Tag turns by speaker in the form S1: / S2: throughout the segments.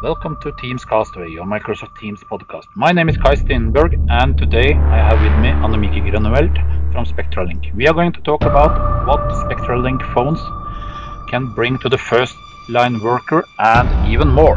S1: Welcome to Teams Castaway, your Microsoft Teams podcast. My name is Kai Stenberg, and today I have with me Annemieke Groeneveld from Spectralink. We are going to talk about what Spectralink phones can bring to the first line worker and even more.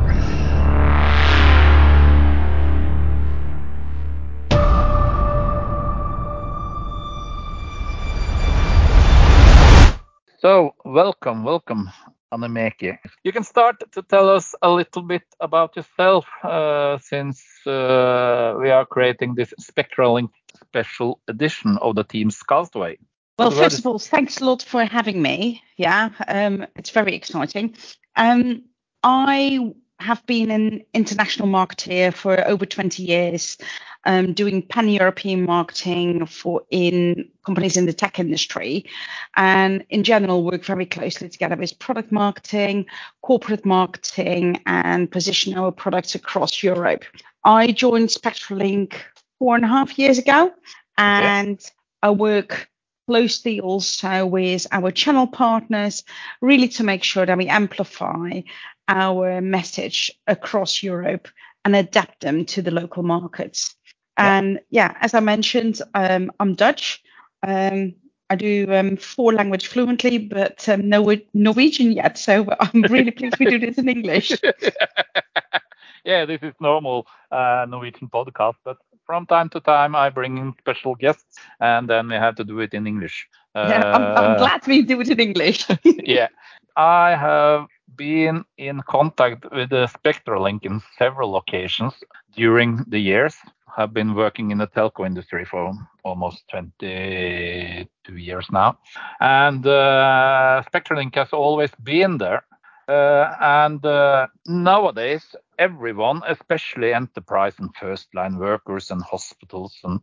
S1: So, welcome, welcome, Annemieke. You can start to tell us a little bit about yourself uh, since uh, we are creating this Spectralink special edition of the Teams Castaway.
S2: Well, first of all, thanks a lot for having me. Yeah, um, it's very exciting. Um, I have been an international marketeer for over 20 years, um, doing pan-European marketing for in companies in the tech industry, and in general work very closely together with product marketing, corporate marketing, and position our products across Europe. I joined Spectralink four and a half years ago, and. I work closely also with our channel partners, really to make sure that we amplify our message across Europe and adapt them to the local markets. Yeah. And yeah, as I mentioned, um, I'm Dutch. Um, I do um, four language fluently, but um, no Norwegian yet. So I'm really pleased we do this in English.
S1: yeah, this is normal uh, Norwegian podcast, but from time to time I bring in special guests, and then we have to do it in English.
S2: Yeah, I'm, I'm uh, glad we do it in English.
S1: yeah, I have been in contact with the Spectralink in several occasions during the years. Have been working in the telco industry for almost 22 years now, and uh, Spectralink has always been there. Uh, and uh, nowadays, everyone, especially enterprise and first line workers and hospitals and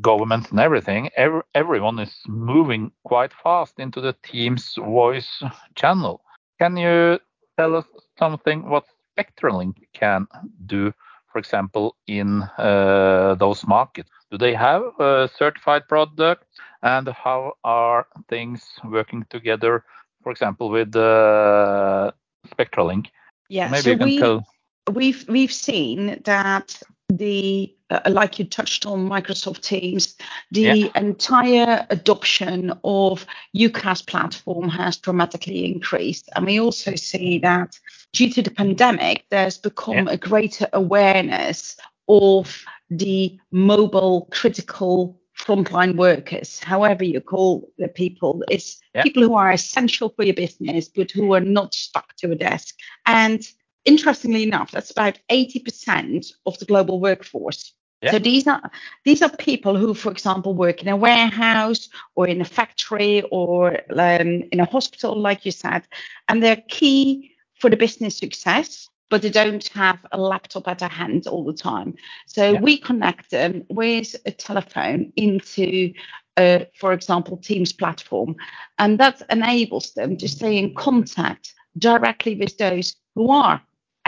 S1: governments and everything, every, everyone is moving quite fast into the Teams voice channel. Can you tell us something what Spectralink can do, for example, in uh, those markets? Do they have a certified product, and how are things working together, for example, with uh, Spectralink?
S2: Yeah, Maybe so we, tell... we've we've seen that the uh, like you touched on Microsoft Teams, the yeah. entire adoption of UCaaS platform has dramatically increased. And we also see that due to the pandemic, there's become yeah. a greater awareness of the mobile critical frontline workers, however you call the people, it's yeah. people who are essential for your business, but who are not stuck to a desk. And interestingly enough, that's about 80% of the global workforce. Yeah. So these are these are people who, for example, work in a warehouse or in a factory or um, in a hospital, like you said, and they're key for the business success, but they don't have a laptop at their hand all the time. So yeah. we connect them with a telephone into, uh, for example, Teams platform, and that enables them to stay in contact directly with those who are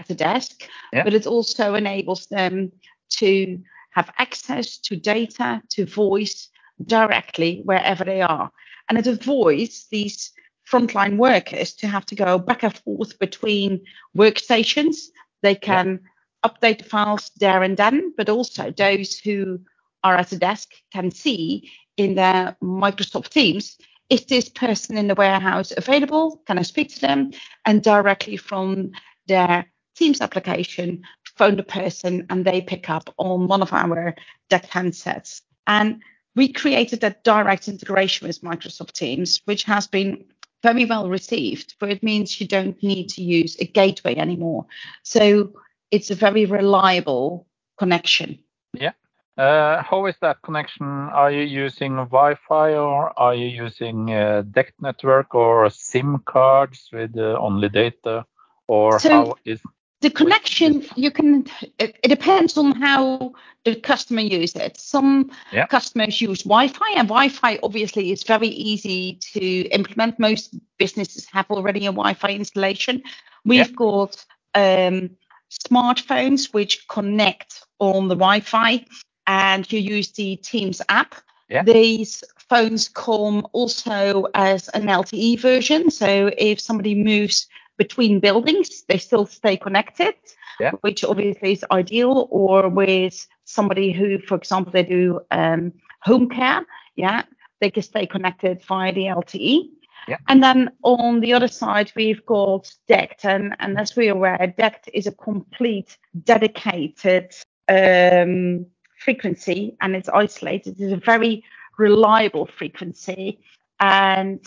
S2: at the desk, yeah. but it also enables them to have access to data, to voice directly wherever they are. And it avoids these frontline workers to have to go back and forth between workstations. They can yeah. update the files there and then, but also those who are at the desk can see in their Microsoft Teams is this person in the warehouse available? Can I speak to them? And directly from their Teams application, phone the person and they pick up on one of our DECT handsets. And we created that direct integration with Microsoft Teams, which has been very well received, for it means you don't need to use a gateway anymore. So it's a very reliable connection.
S1: Yeah. Uh, how is that connection? Are you using Wi-Fi or are you using uh, DECT network or SIM cards with uh, only data? Or so how is
S2: the connection you can it, depends on how the customer uses it some yeah. customers use wi-fi and wi-fi obviously is very easy to implement most businesses have already a wi-fi installation we've yeah. got um, smartphones which connect on the wi-fi and you use the teams app yeah. these phones come also as an lte version so if somebody moves between buildings, they still stay connected,
S1: yeah.
S2: which obviously is ideal, or with somebody who, for example, they do um, home care, yeah, they can stay connected via the LTE.
S1: Yeah.
S2: And then on the other side, we've got DECT, and, and as we're aware, DECT is a complete dedicated um, frequency and it's isolated. It's a very reliable frequency and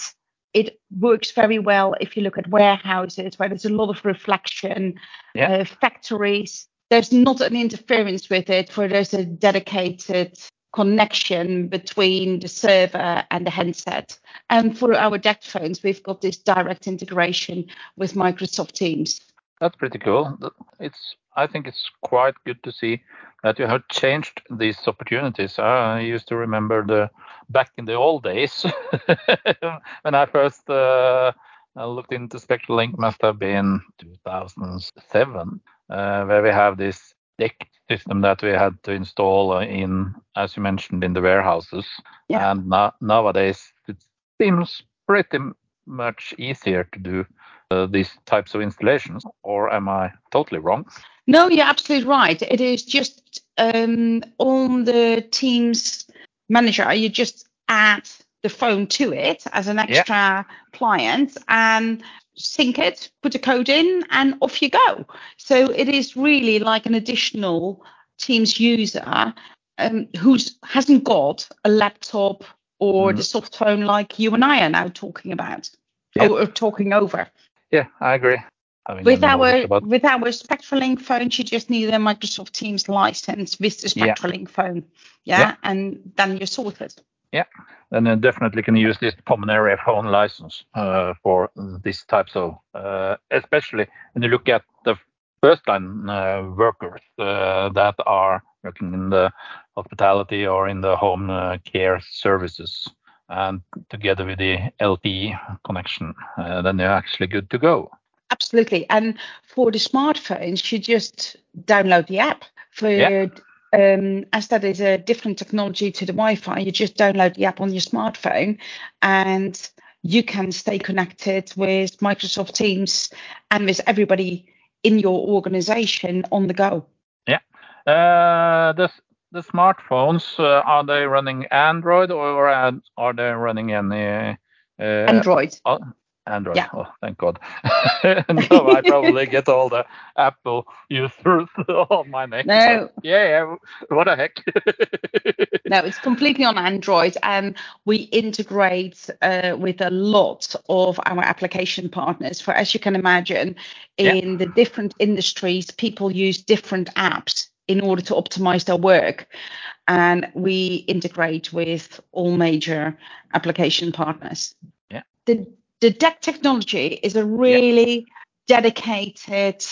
S2: it works very well if you look at warehouses where there's a lot of reflection,
S1: yeah.
S2: uh, factories. There's not an interference with it where there's a dedicated connection between the server and the handset. And for our DECT phones, we've got this direct integration with Microsoft Teams.
S1: That's pretty cool. It's I think it's quite good to see that you have changed these opportunities. I used to remember the back in the old days when I first uh, looked into SpectraLink must have been 2007, uh, where we have this DECT system that we had to install in, as you mentioned, in the warehouses.
S2: Yeah.
S1: And na- nowadays it seems pretty much easier to do uh, these types of installations. Or am I totally wrong?
S2: No, you're absolutely right. It is just um, on the Teams manager, you just add the phone to it as an extra yeah. client and sync it, put a code in, and off you go. So it is really like an additional Teams user um, who hasn't got a laptop or mm. the soft phone like you and I are now talking about or, or talking over.
S1: Yeah, I agree.
S2: With our with our SpectraLink phones, you just need a Microsoft Teams license with the SpectraLink yeah. phone, yeah? yeah, and then you're sorted.
S1: Yeah, and then you definitely can use this common area phone license uh, for these types of, uh, especially when you look at the first line uh, workers uh, that are working in the hospitality or in the home uh, care services, and together with the LTE connection, uh, then you're actually good to go.
S2: Absolutely. And for the smartphones, you just download the app. For yeah. um, as that is a different technology to the Wi-Fi, you just download the app on your smartphone, and you can stay connected with Microsoft Teams and with everybody in your organization on the go.
S1: Yeah. Uh, the the smartphones uh, are they running Android or are they running any?
S2: Uh, Android.
S1: Uh, Android. Yeah. Oh, thank God. no, I probably get all the Apple users on my neck.
S2: No.
S1: yeah, yeah. What a heck?
S2: no, it's completely on Android, and we integrate uh, with a lot of our application partners. For as you can imagine, in yeah. the different industries, people use different apps in order to optimize their work. And we integrate with all major application partners.
S1: Yeah.
S2: The the DECT technology is a really dedicated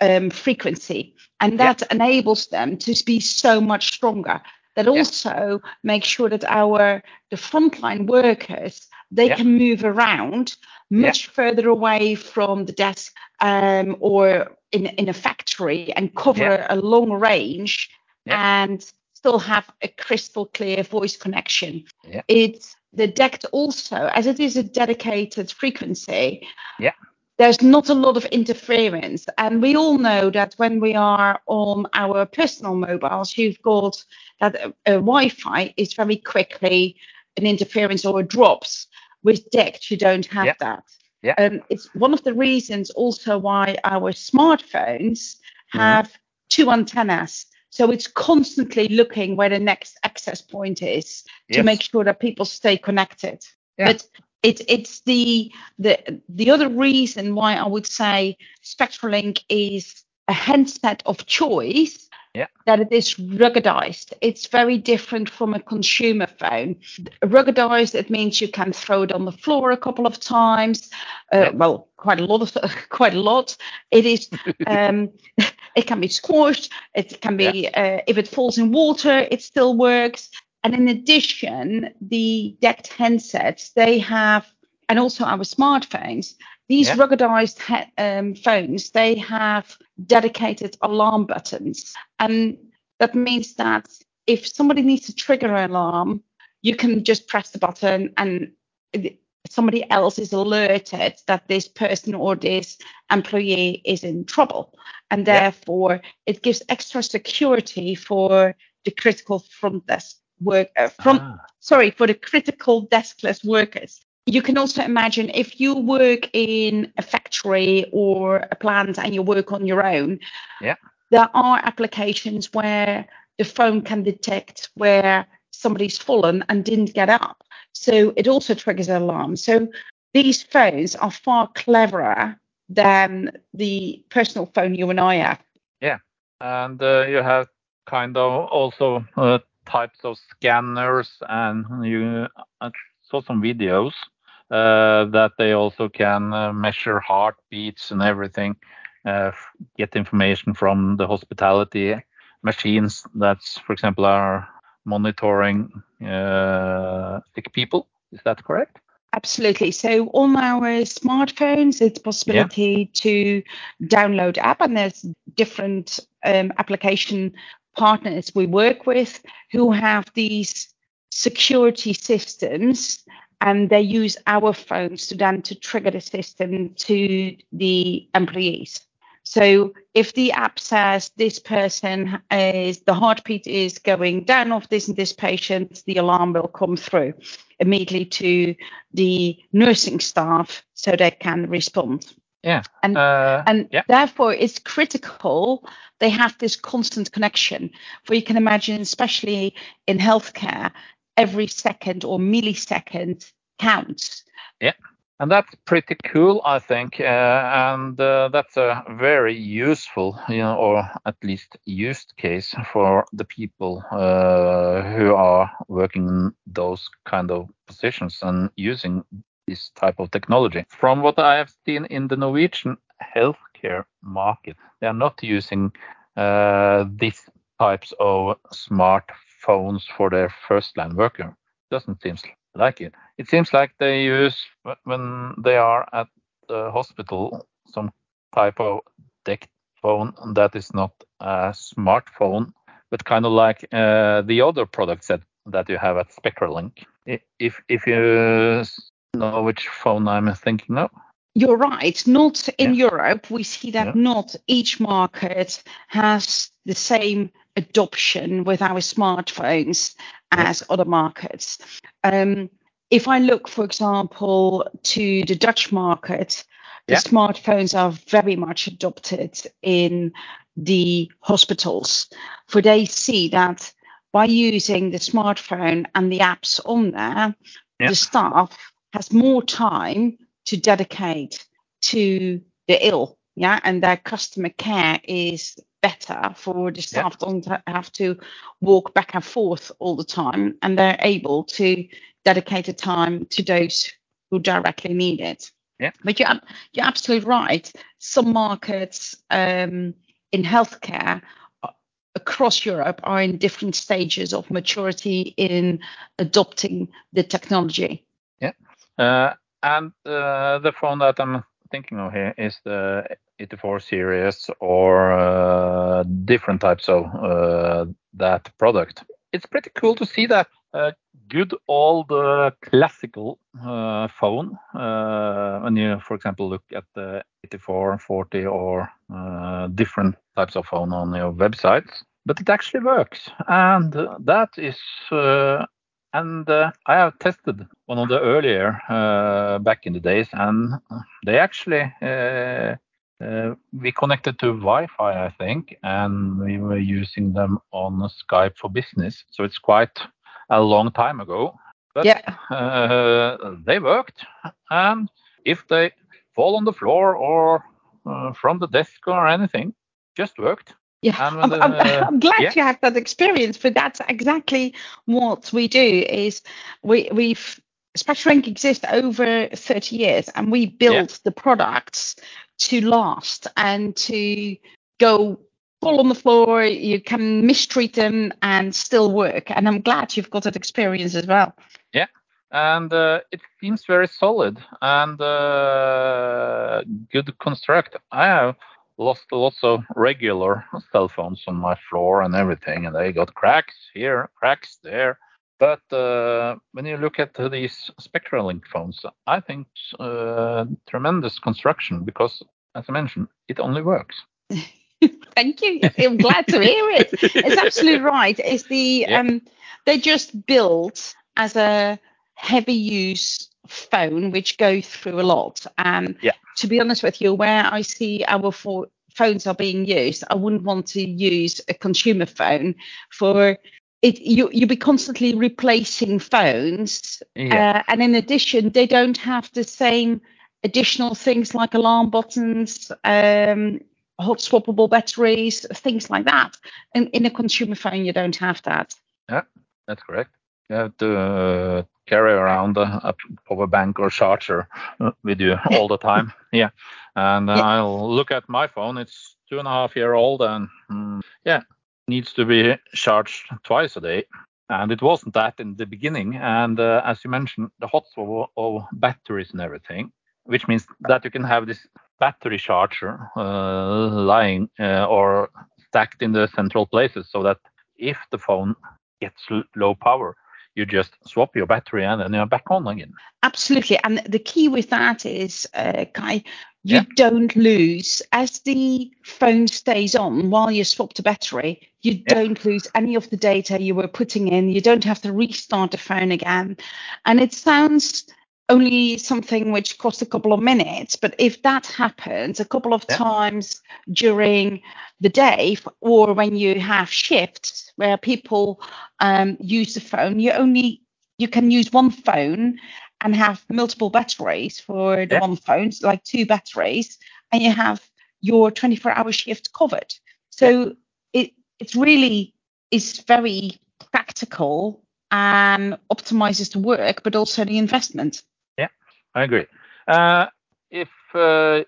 S2: um, frequency, and that enables them to be so much stronger. That also makes sure that our the frontline workers they can move around much further away from the desk um, or in in a factory and cover a long range and still have a crystal clear voice connection. It's the DECT also, as it is a dedicated frequency,
S1: yeah.
S2: there's not a lot of interference. And we all know that when we are on our personal mobiles, you've got that uh, Wi Fi is very quickly an interference or a drops. With DECT, you don't have
S1: yeah.
S2: that.
S1: Yeah.
S2: Um, it's one of the reasons also why our smartphones mm-hmm. have mm-hmm. two antennas. So it's constantly looking where the next access point is to make sure that people stay connected. Yeah. But it, it's the the the other reason why I would say SpectraLink is a handset of choice.
S1: Yeah.
S2: That it is ruggedized. It's very different from a consumer phone. Ruggedized, it means you can throw it on the floor a couple of times. Uh, yeah. Well, quite a lot of quite a lot. It is um, it can be squashed. It can be yeah. uh, if it falls in water, it still works. And in addition, the DECT handsets they have, and also our smartphones, these yeah. ruggedized he- um, phones they have dedicated alarm buttons, and that means that if somebody needs to trigger an alarm, you can just press the button and somebody else is alerted that this person or this employee is in trouble. And therefore, yeah. it gives extra security for the critical front desk work, uh, front, ah. sorry, for the critical deskless workers. You can also imagine if you work in a factory or a plant and you work on your own,
S1: yeah.
S2: there are applications where the phone can detect where somebody's fallen and didn't get up. So it also triggers an alarm. So these phones are far cleverer than the personal phone you and I have.
S1: Yeah, and uh, you have kind of also uh, types of scanners, and you saw some videos that they also can uh, measure heartbeats and everything, uh, get information from the hospitality machines that's, for example, are monitoring uh, sick people. Is that correct?
S2: Absolutely. So on our smartphones, it's possibility yeah. to download app, and there's different um, application partners we work with who have these security systems and they use our phones to then to trigger the system to the employees so if the app says this person is the heartbeat is going down of this and this patient, the alarm will come through immediately to the nursing staff so they can respond.
S1: Yeah.
S2: And uh, and yeah. therefore it's critical they have this constant connection. For you can imagine, especially in healthcare, every second or millisecond counts.
S1: Yeah. And that's pretty cool, I think, uh, and uh, that's a very useful, you know, or at least used case for the people uh, who are working in those kind of positions and using this type of technology. From what I have seen in the Norwegian healthcare market, they are not using uh, these types of smartphones for their first line worker. Doesn't seem like it. It seems like they use when they are at the hospital some type of DECT phone that is not a smartphone, but kind of like uh, the other products that that you have at Spectralink. If if you know which phone I'm thinking of.
S2: You're right. Not in yeah. Europe. We see that yeah. not each market has the same adoption with our smartphones as other markets. Um, if I look, for example, to the Dutch market, the yeah. smartphones are very much adopted in the hospitals, for they see that by using the smartphone and the apps on there, yeah. the staff has more time to dedicate to the ill, yeah, and their customer care is better for the staff yeah. don't have to walk back and forth all the time and they're able to dedicate the time to those who directly need it.
S1: Yeah.
S2: But you're, you're absolutely right. Some markets um, in healthcare uh, across Europe are in different stages of maturity in adopting the technology.
S1: Yeah. Uh, and uh, the phone that I'm thinking of here is the 84 series or uh, different types of uh, that product. It's pretty cool to see that uh, good old uh, classical uh, phone. Uh, when you, for example, look at the 84, 40 or different types of phone on your websites, but it actually works, and that is and uh, I have tested one of the earlier uh, back in the days, and they actually uh, uh, we connected to Wi-Fi, I think, and we were using them on Skype for business. So it's quite a long time ago, but
S2: yeah.
S1: uh, they worked. And if they fall on the floor or uh, from the desk or anything, just worked.
S2: Yeah, I'm, I'm, I'm, glad yeah. you had that experience, but that's exactly what we do. Is we we've SpectraLink exists over 30 years, and we build yeah. the products to last and to go fall on the floor. You can mistreat them and still work. And I'm glad you've got that experience as well.
S1: Yeah. And uh, it seems very solid and uh, good construct. I have lost lots of regular cell phones on my floor and everything, and they got cracks here, cracks there. But uh, when you look at these Spectralink phones, I think uh, tremendous construction because, as I mentioned, it only works.
S2: Thank you. I'm glad to hear it. It's absolutely right. It's the yeah. um, they're just built as a heavy use phone which go through a lot. And yeah. to be honest with you, where I see our for- phones are being used, I wouldn't want to use a consumer phone for it. You you'll be constantly replacing phones, yeah. uh, and in addition, they don't have the same additional things like alarm buttons. Um, hot swappable batteries, things like that. And in a consumer phone, you don't have that.
S1: Yeah, that's correct. You to uh, carry around a, a, power bank or charger uh, with you all the time. Yeah, and uh, yeah. I'll look at my phone. It's two and a half year old, and mm, yeah, needs to be charged twice a day. And it wasn't that in the beginning. And uh, as you mentioned, the hot swap of batteries and everything, which means that you can have this battery charger uh, lying uh, or stacked in the central places so that if the phone gets low power, you just swap your battery and then you're back on again.
S2: Absolutely. And the key with that is, uh, Kai, you yeah. don't lose as the phone stays on while you swap the battery. You yeah. don't lose any of the data you were putting in. You don't have to restart the phone again. And it sounds only something which costs a couple of minutes. But if that happens a couple of yeah. times during the day, or when you have shifts where people um, use the phone, you only you can use one phone and have multiple batteries for the yeah. one phone, like two batteries, and you have your 24-hour shift covered. So yeah. it it really is very practical and optimizes the work, but also the investment.
S1: I agree. Uh, if uh,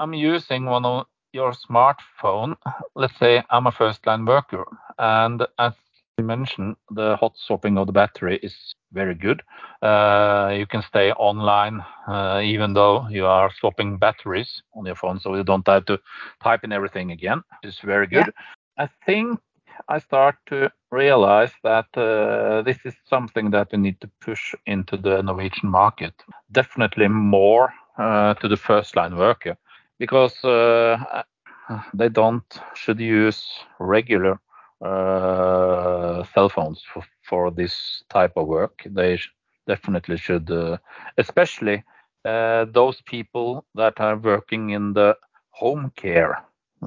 S1: I'm using one of your smartphone, let's say I'm a first line worker, and as you mentioned, the hot swapping of the battery is very good. Uh, you can stay online uh, even though you are swapping batteries on your phone, so you don't have to type in everything again. It's very good. Yeah. I think I start to realize that uh, this is something that we need to push into the Norwegian market. Definitely more uh, to the first line worker because uh, they don't should use regular cell phones for, for this type of work. They definitely should, especially those people that are working in the home care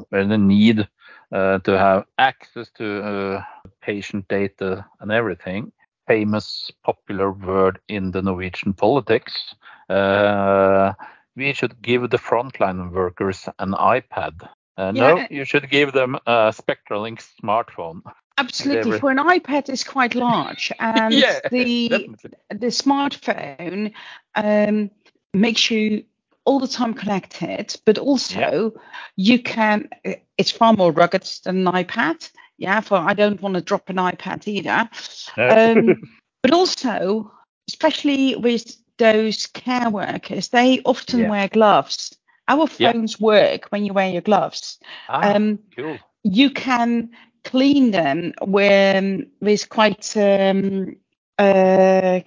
S1: where they need to have access to uh, patient data and everything. Famous popular word in the Norwegian politics. Uh, we should give the frontline workers an iPad. Uh, yeah. No, you should give them a Spectralink smartphone.
S2: Absolutely. For an iPad, it's quite large, and yeah, the definitely. the smartphone um, makes you all the time connected, but also yeah. you can, it's far more rugged than an iPad. Yeah, for I don't want to drop an iPad either. Um, but also, especially with those care workers, they often yeah. wear gloves. Our phones yeah. work when you wear your gloves.
S1: Ah, um, cool.
S2: You can clean them when, with quite um, uh,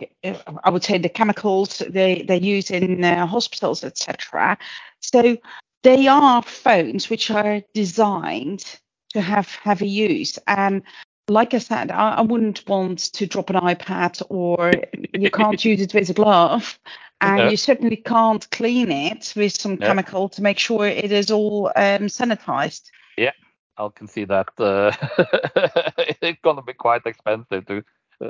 S2: I would say the chemicals they, they use in uh, hospitals, etc. So they are phones which are designed to have heavy use. And like I said, I, I wouldn't want to drop an iPad or you can't use it with a glove. And no. you certainly can't clean it with some no. chemical to make sure it is all um, sanitized.
S1: Yeah, I can see that uh, it's going to be quite expensive to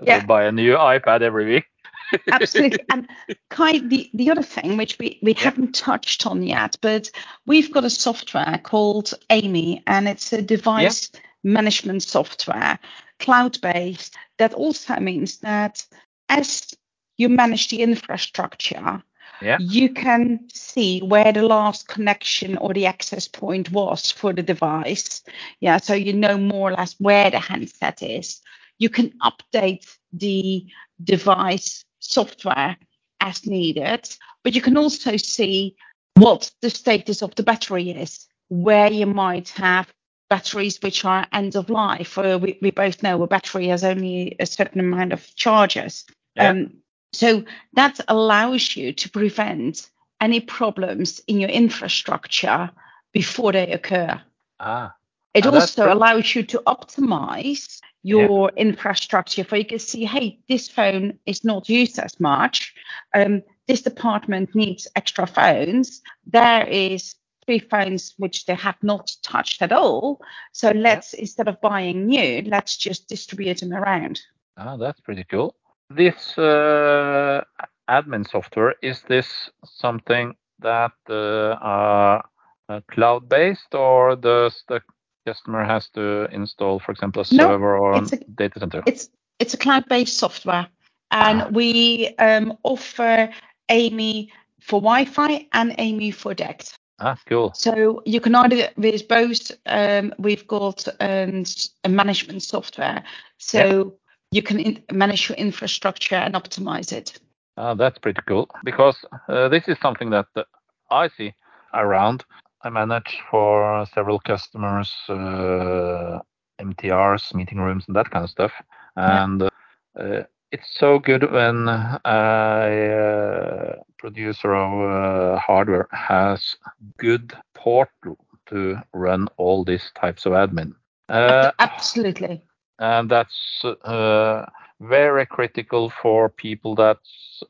S1: yeah. buy a new iPad every week.
S2: Absolutely. And Kai, the, the other thing which we, we yeah. haven't touched on yet, but we've got a software called AMIE, and it's a device yeah. management software, cloud based, that also means that as you manage the infrastructure, yeah. you can see where the last connection or the access point was for the device. Yeah, so you know more or less where the handset is you can update the device software as needed, but you can also see what the status of the battery is, where you might have batteries which are end of life. We, we both know a battery has only a certain amount of charges. Yeah. Um, so that allows you to prevent any problems in your infrastructure before they occur.
S1: Ah.
S2: It also allows you to optimize your yeah. infrastructure for you can see, hey, this phone is not used as much. Um, this department needs extra phones. There is three phones which they have not touched at all. So let's yeah. instead of buying new, let's just distribute them around.
S1: Ah, that's pretty cool. This uh, admin software is this something that uh, are uh, cloud-based, or does the customer has to install, for example, a server no, or a data center?
S2: It's it's a cloud-based software, and we um, offer AMIE for Wi-Fi and AMIE for DECT.
S1: Ah, cool.
S2: So you can either with both. Um, we've got um, a management software, so yep. you can in- manage your infrastructure and optimize it.
S1: Ah, that's pretty cool because uh, this is something that uh, I see around. I manage for several customers uh, MTRs, meeting rooms, and that kind of stuff. And uh, it's so good when a uh, producer of uh, hardware has good portal to run all these types of admin.
S2: Uh, Absolutely.
S1: And that's uh, very critical for people that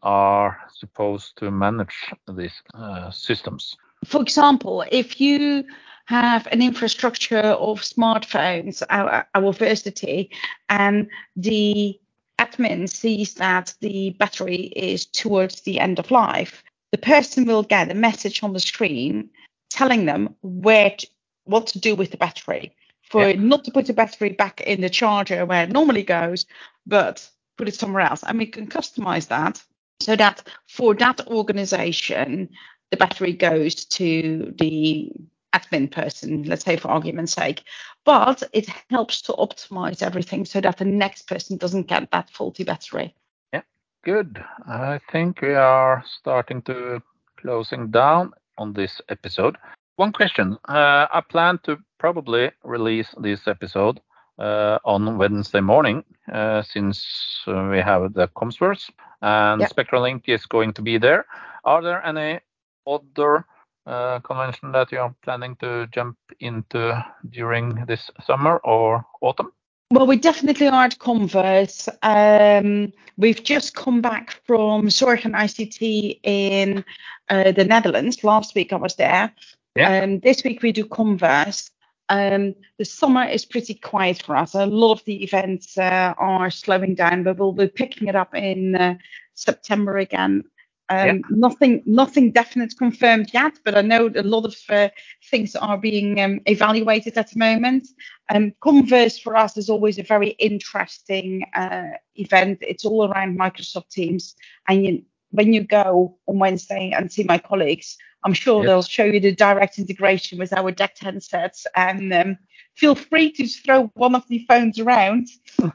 S1: are supposed to manage these uh, systems.
S2: For example, if you have an infrastructure of smartphones, our, our Versity, and the admin sees that the battery is towards the end of life, the person will get a message on the screen telling them where to, what to do with the battery. For yeah. not to put the battery back in the charger where it normally goes, but put it somewhere else. And we can customize that so that for that organization, the battery goes to the admin person, let's say for argument's sake. But it helps to optimize everything so that the next person doesn't get that faulty battery.
S1: Yeah, good. I think we are starting to closing down on this episode. One question. Uh, I plan to probably release this episode uh, on Wednesday morning uh, since uh, we have the Commsverse and yep. SpectraLink is going to be there. Are there any other uh, convention that you are planning to jump into during this summer or autumn?
S2: Well, we definitely are at Commsverse. Um, we've just come back from Zorg and ICT in uh, the Netherlands. Last week I was there. Yeah. Um, this week we do Commsverse. Um, the summer is pretty quiet for us. A lot of the events uh, are slowing down, but we'll be picking it up in uh, September again. Um, yeah. Nothing, nothing definite confirmed yet, but I know a lot of uh, things are being um, evaluated at the moment. Um, Commsverse for us is always a very interesting uh, event. It's all around Microsoft Teams, and you, when you go on Wednesday and see my colleagues, I'm sure they'll show you the direct integration with our DECT handsets, and um, feel free to throw one of the phones around.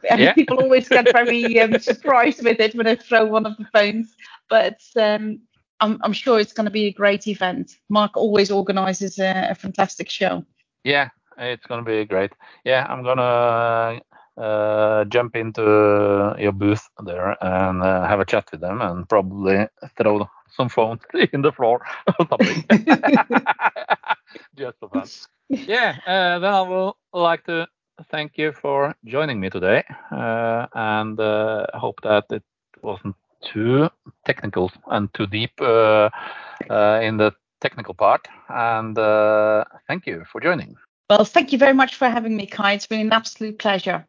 S2: Yeah. People always get very um, surprised with it when I throw one of the phones but um, I'm, I'm, sure it's going to be a great event. Mark always organises a, a fantastic show.
S1: Yeah, it's going to be great. Yeah, I'm going to uh, jump into your booth there and uh, have a chat with them and probably throw some phone in the floor or something. Just for fun. Yeah, uh, then I would like to thank you for joining me today uh, and uh, hope that it wasn't too technical and too deep uh, uh, in the technical part. And uh, thank you for joining.
S2: Well, thank you very much for having me, Kai. It's been an absolute pleasure.